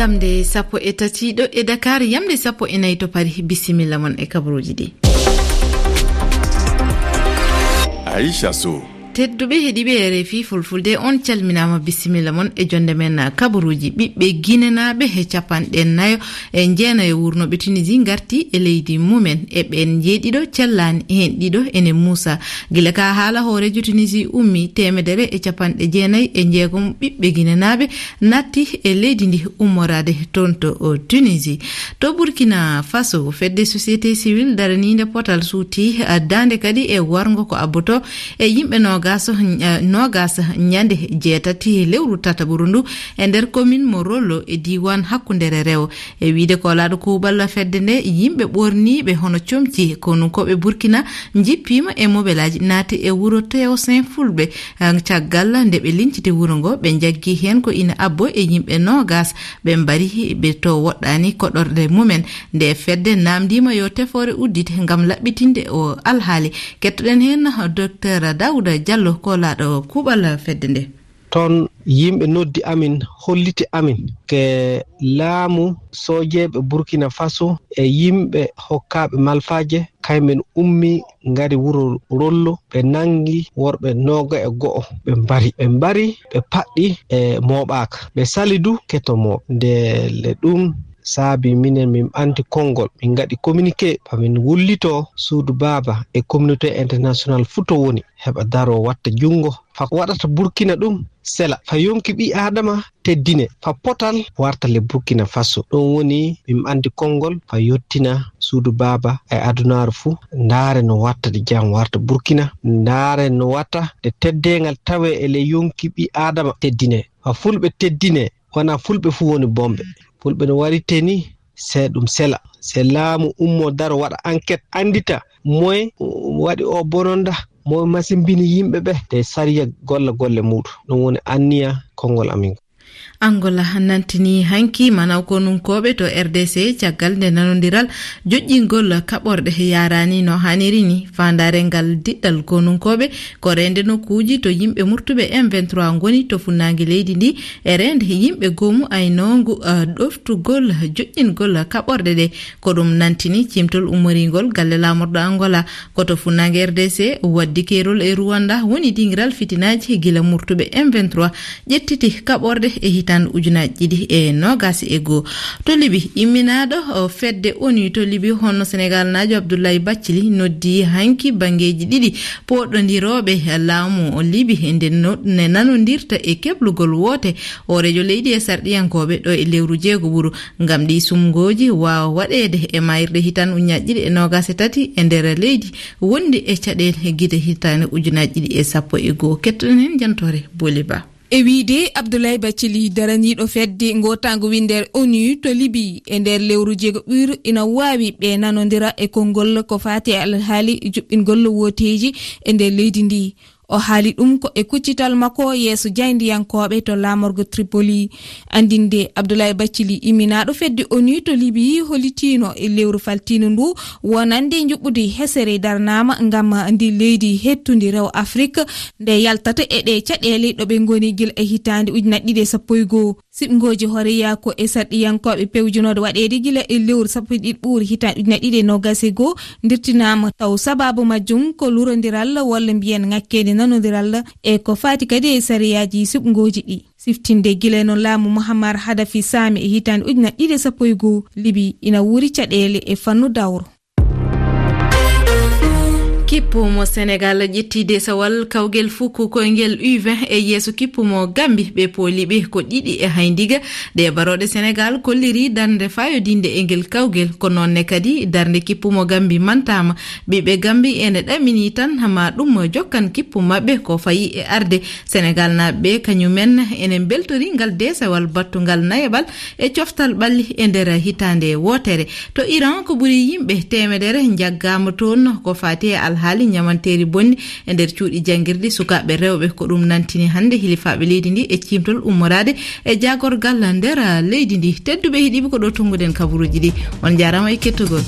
yamde sappo e tatiɗo e dakar yamde sappo e nayi to pari bisimilla mon e kabaruji ɗi. Aicha sow. tedduɓe heeɗiɓe e refi fulfulde on calminama bisimilla moon e jonde men kabaruji ɓiɓɓe guinenaɓe e capanɗe nayo e jeenayo wurnoɓe tunisi garti e leydi mumen. E ɓen jeeɗiɗo cellani hen ɗiɗo ene moussa. Guila ka haala hoorejo tunisi ummi temedere e capanɗe jeenayyi e jeegom ɓiɓɓe guinenaɓe natti e leydi ndi ummorade toon to tunisi to burkina faso fedde société civil daranide potal suuti dande kadi e wargo ko abboto e yimɓe no nogas eh, nogas ñande jeetati lewru tataɓuru ndu e nder commune mo rollo e diwan hakkundere rew e wiide ko laaɗo kuuɓal fedde nde yimɓe ɓorniɓe hono comci kono koɓe burkina jippima e mobelaji naati e wuro tew saint fulɓe eh, caggal nde ɓe linciti wuro ngo ɓe jaggi hen ko ina abbo e yimɓe nogas ɓe mbari ɓe to woɗɗani koɗorɗe mumen. Nde fedde namdima yo tefore uddite gam laɓɓitinde o alhaali. Kettoɗen hen docteur dawouda diallo ko laaɗo kuuɓal fedde nde? Toon yimɓe noddi amin holliti amin ke laamu soojeeɓe burkina faso e yimɓe hokkaaɓe malfaaje. Kamɓen ummi ngari wuro rollo ɓe nangi worɓe nooga e go'o. Ɓe mbari ɓe mbari ɓe paɗɗi e mooɓaaka. Ɓe sali du ketomooɓe. Nde le ɗum saabi minen min ɓanti konngol. Min gaɗi communiqué famin wullito suudu baaba e communauté international fuu to woni. Heɓa daro watta junngo. Fa waɗata burkina ɗum sela. Fa yonki ɓi adama teddine. Fa potal warta le burkina faso. Ɗum woni min andi konngol fa yettina suudu baaba e adunaru fuu ndaare no watta de jam warta burkina. Ndaare no watta nde teddegal tawe e le yonki ɓi adama teddine. Fa fulɓe teddine. Wona fulɓe fuu woni bomɓe fulɓe no warite ni se ɗum sela. Se laamu ummo daro waɗa enquête andita moye waɗi o bononda mo masimbini yimɓe ɓe te sariya golla golle muɗum. Ɗum woni anniya konngol amin. angola nantini hanki manaw konunkoɓe to rdc caggal nde nanodiral joƴƴingol kaɓorɗe yarani no haniri ni. Fandare ngal diɗɗal konunkoɓe ko rende nokkuji to yimɓe murtuɓe m23 goni to funnangue leydi ndi. E rende yimɓe gomu aynogu ɗoftugol joƴƴingol kaɓorɗe ɗe. Ko ɗum nantini cimtol ummoringol galle lamorɗo angola. Koto funnangue rdc waddi kerol e rwanda woni dingiral fitinaji gila murtuɓe m23. Ƴettiti kaɓorɗe e hitan ujunaji ɗiɗi e nogas e goo to liɓi imminaɗo fedde oni to liɓi honno sénégal najo abdoulaye baccili noddi hanki bangeji ɗiɗi. Poɗodiroɓe laamu liɓi e nde nanodirta e keblugol woote. Orejo leydi e sarɗiyankoɓe ɗo e lewru jeego ɓuuro ngam ɗi sumgoji wawa waɗede e mayirɗe hitan ujunaji ɗiɗi e nogas e tati e nder leydi. Wondi e caɗele guide hitane ujunaji ɗiɗi e sappo e goo kettoɗen hen jantore boli ba e wiide abdoulaye bathily daraniɗo fedde gotango winder onu to liby e nder lewru jeego ɓur ina wawi ɓe nanodira e konngol ko fati alhaali e juɓɓingol woteji e nder leydi ndi. o haali ɗum ko e kuccital makko yeeso jayndiyankoɓe to lamorgo tripoli. Andinde abdoulaye baccili imminaɗo fedde onu to libi holitino e lewru faltino ndu. Wonande juɓɓude hesere darnama gam ndi leydi hettude rew afrique. Nde yaltata e ɗe caɗele ɗoɓe goni guila e hitande ujunat ɗiɗi e sappo e goo siɓgoji horeyaako e sarɗiyankoɓe pewjinoɗo waɗede guila e lewru sappo e ɗiɗi ɓuuri hitan ujuna ɗiɗi e nogasi e goo. Dirtinama taw sababu majjum ko lurodiral walla mbiyen ŋakkede nanodiral e ko fati kadi e sariyaji siɓgoji ɗi. Siftinde guila e no laamu mouhammar hadafi sami e hitande ujuna ɗiɗi sappo e goo. Libi ina wuuri caɗele e fannu dawro kippumo sénégal ƴetti desawal kawguel fuu koyngel u20 e yeeso kippumo gambi ɓe pooliɓe ko ɗiɗi e haydiga. Ɗe baroɗe sénégal kolliri darde fayodinde e ngel kawguel ko nonne kadi darde kippumo gambi mantama. Ɓiɓɓe gambi ene ɗamini tan ma ɗum jokkan kippu maɓɓe ko fayi e arde. Sénégal naɓɓe kañumen enen beltori ngal desawal battugal nayaɓal e coftal ɓalli e nder hitande wotere. To iran ko ɓuuri yimɓe temedere jaggama toon ko fati e alhaali haali ñamanteri bonni e nder cuuɗi jangguirɗi sukaɓe rewɓe ko ɗum nantini hannde hilifaɓe leydi ndi e cimtol ummorade e jagorgal nder leydi ndi. Tedduɓe hiɗiɓe ko ɗo tonguɗen kabaruji ɗi. On jarama e kettugol